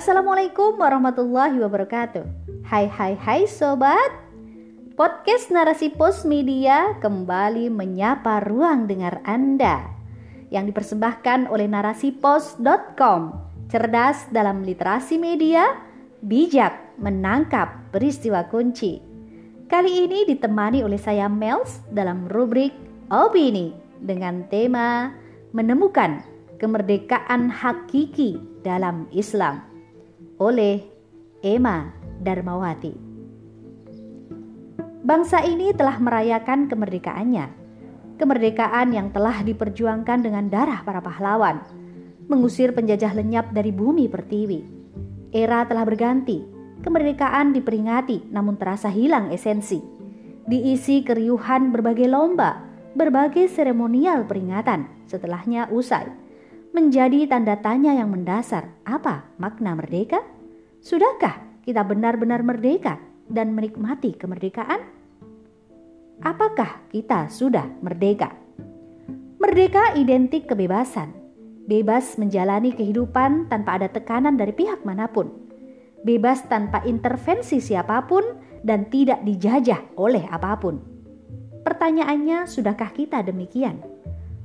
Assalamualaikum warahmatullahi wabarakatuh. Hai hai hai sobat. Podcast Narasi Pos Media kembali menyapa ruang dengar Anda yang dipersembahkan oleh narasipos.com. Cerdas dalam literasi media, bijak menangkap peristiwa kunci. Kali ini ditemani oleh saya Mels dalam rubrik Opini dengan tema Menemukan Kemerdekaan Hakiki dalam Islam oleh Emma Darmawati. Bangsa ini telah merayakan kemerdekaannya. Kemerdekaan yang telah diperjuangkan dengan darah para pahlawan, mengusir penjajah lenyap dari bumi pertiwi. Era telah berganti, kemerdekaan diperingati namun terasa hilang esensi. Diisi keriuhan berbagai lomba, berbagai seremonial peringatan setelahnya usai menjadi tanda tanya yang mendasar. Apa makna merdeka? Sudahkah kita benar-benar merdeka dan menikmati kemerdekaan? Apakah kita sudah merdeka? Merdeka identik kebebasan, bebas menjalani kehidupan tanpa ada tekanan dari pihak mana pun, bebas tanpa intervensi siapa pun, dan tidak dijajah oleh apa pun. Pertanyaannya, sudahkah kita demikian?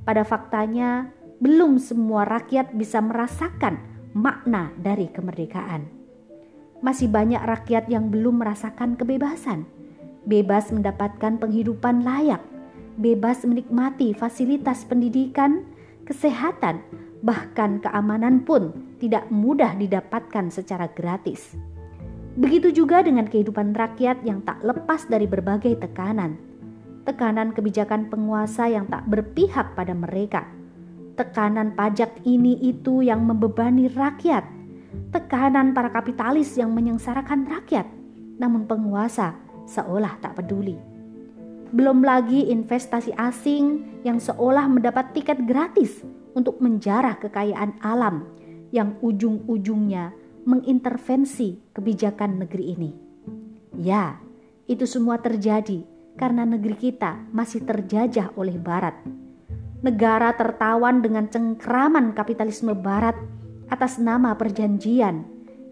Pada faktanya, belum semua rakyat bisa merasakan makna dari kemerdekaan. Masih banyak rakyat yang belum merasakan kebebasan, bebas mendapatkan penghidupan layak, bebas menikmati fasilitas pendidikan, kesehatan, bahkan keamanan pun tidak mudah didapatkan secara gratis. Begitu juga dengan kehidupan rakyat yang tak lepas dari berbagai tekanan, tekanan kebijakan penguasa yang tak berpihak pada mereka tekanan pajak ini itu yang membebani rakyat, tekanan para kapitalis yang menyengsarakan rakyat, namun penguasa seolah tak peduli. Belum lagi investasi asing yang seolah mendapat tiket gratis untuk menjarah kekayaan alam yang ujung-ujungnya mengintervensi kebijakan negeri ini. Ya, itu semua terjadi karena negeri kita masih terjajah oleh Barat negara tertawan dengan cengkraman kapitalisme barat atas nama perjanjian,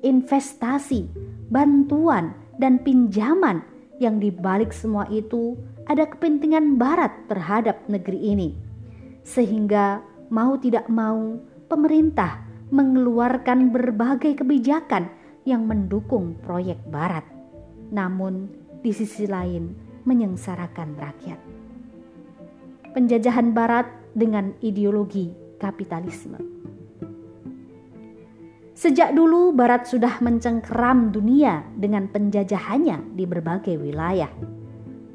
investasi, bantuan, dan pinjaman yang dibalik semua itu ada kepentingan barat terhadap negeri ini. Sehingga mau tidak mau pemerintah mengeluarkan berbagai kebijakan yang mendukung proyek barat. Namun di sisi lain menyengsarakan rakyat. Penjajahan barat dengan ideologi kapitalisme. Sejak dulu Barat sudah mencengkeram dunia dengan penjajahannya di berbagai wilayah,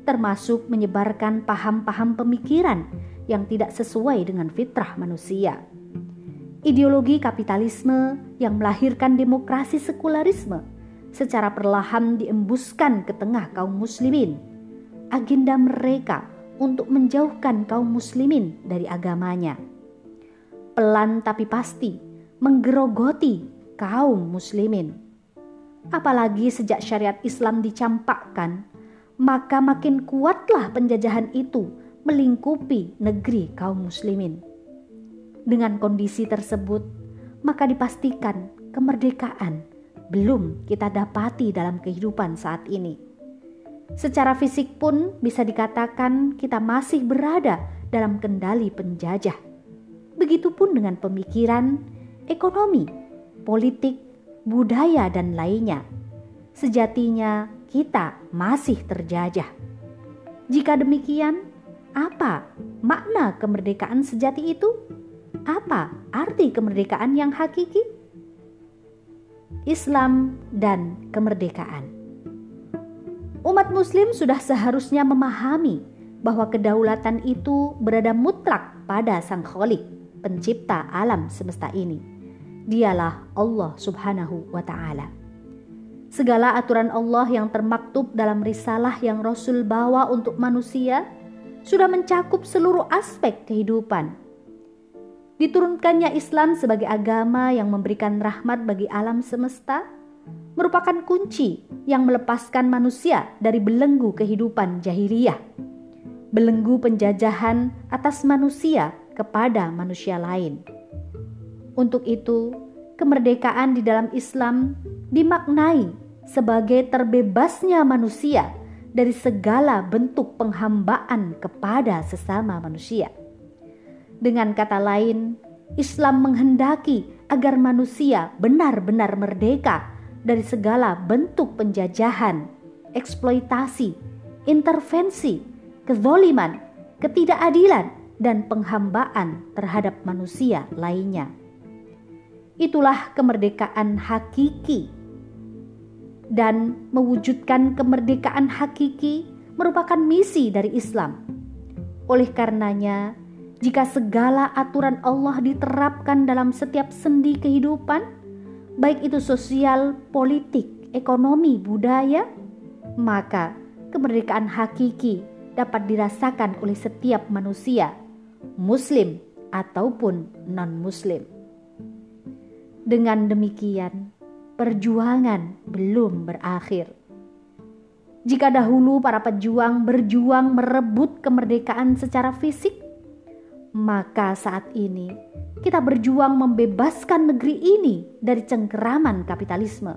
termasuk menyebarkan paham-paham pemikiran yang tidak sesuai dengan fitrah manusia. Ideologi kapitalisme yang melahirkan demokrasi sekularisme secara perlahan diembuskan ke tengah kaum muslimin. Agenda mereka untuk menjauhkan kaum muslimin dari agamanya. Pelan tapi pasti menggerogoti kaum muslimin. Apalagi sejak syariat Islam dicampakkan, maka makin kuatlah penjajahan itu melingkupi negeri kaum muslimin. Dengan kondisi tersebut, maka dipastikan kemerdekaan belum kita dapati dalam kehidupan saat ini Secara fisik pun bisa dikatakan kita masih berada dalam kendali penjajah. Begitupun dengan pemikiran, ekonomi, politik, budaya, dan lainnya. Sejatinya kita masih terjajah. Jika demikian, apa makna kemerdekaan sejati itu? Apa arti kemerdekaan yang hakiki? Islam dan kemerdekaan. Umat Muslim sudah seharusnya memahami bahwa kedaulatan itu berada mutlak pada Sang Kholik, Pencipta alam semesta ini. Dialah Allah Subhanahu wa Ta'ala. Segala aturan Allah yang termaktub dalam risalah yang Rasul bawa untuk manusia sudah mencakup seluruh aspek kehidupan. Diturunkannya Islam sebagai agama yang memberikan rahmat bagi alam semesta merupakan kunci yang melepaskan manusia dari belenggu kehidupan jahiliyah, belenggu penjajahan atas manusia kepada manusia lain. Untuk itu, kemerdekaan di dalam Islam dimaknai sebagai terbebasnya manusia dari segala bentuk penghambaan kepada sesama manusia. Dengan kata lain, Islam menghendaki agar manusia benar-benar merdeka dari segala bentuk penjajahan, eksploitasi, intervensi, kezoliman, ketidakadilan, dan penghambaan terhadap manusia lainnya. Itulah kemerdekaan hakiki dan mewujudkan kemerdekaan hakiki merupakan misi dari Islam. Oleh karenanya, jika segala aturan Allah diterapkan dalam setiap sendi kehidupan, baik itu sosial, politik, ekonomi, budaya, maka kemerdekaan hakiki dapat dirasakan oleh setiap manusia, Muslim ataupun non-Muslim. Dengan demikian, perjuangan belum berakhir. Jika dahulu para pejuang berjuang merebut kemerdekaan secara fisik, maka saat ini kita berjuang membebaskan negeri ini dari cengkeraman kapitalisme.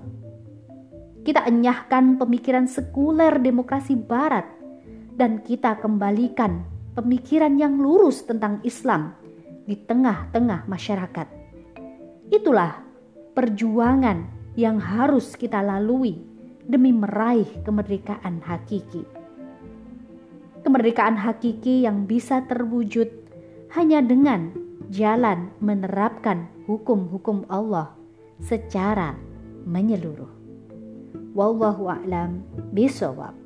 Kita enyahkan pemikiran sekuler demokrasi Barat, dan kita kembalikan pemikiran yang lurus tentang Islam di tengah-tengah masyarakat. Itulah perjuangan yang harus kita lalui demi meraih kemerdekaan hakiki. Kemerdekaan hakiki yang bisa terwujud hanya dengan jalan menerapkan hukum-hukum Allah secara menyeluruh. Wallahu a'lam bishawab.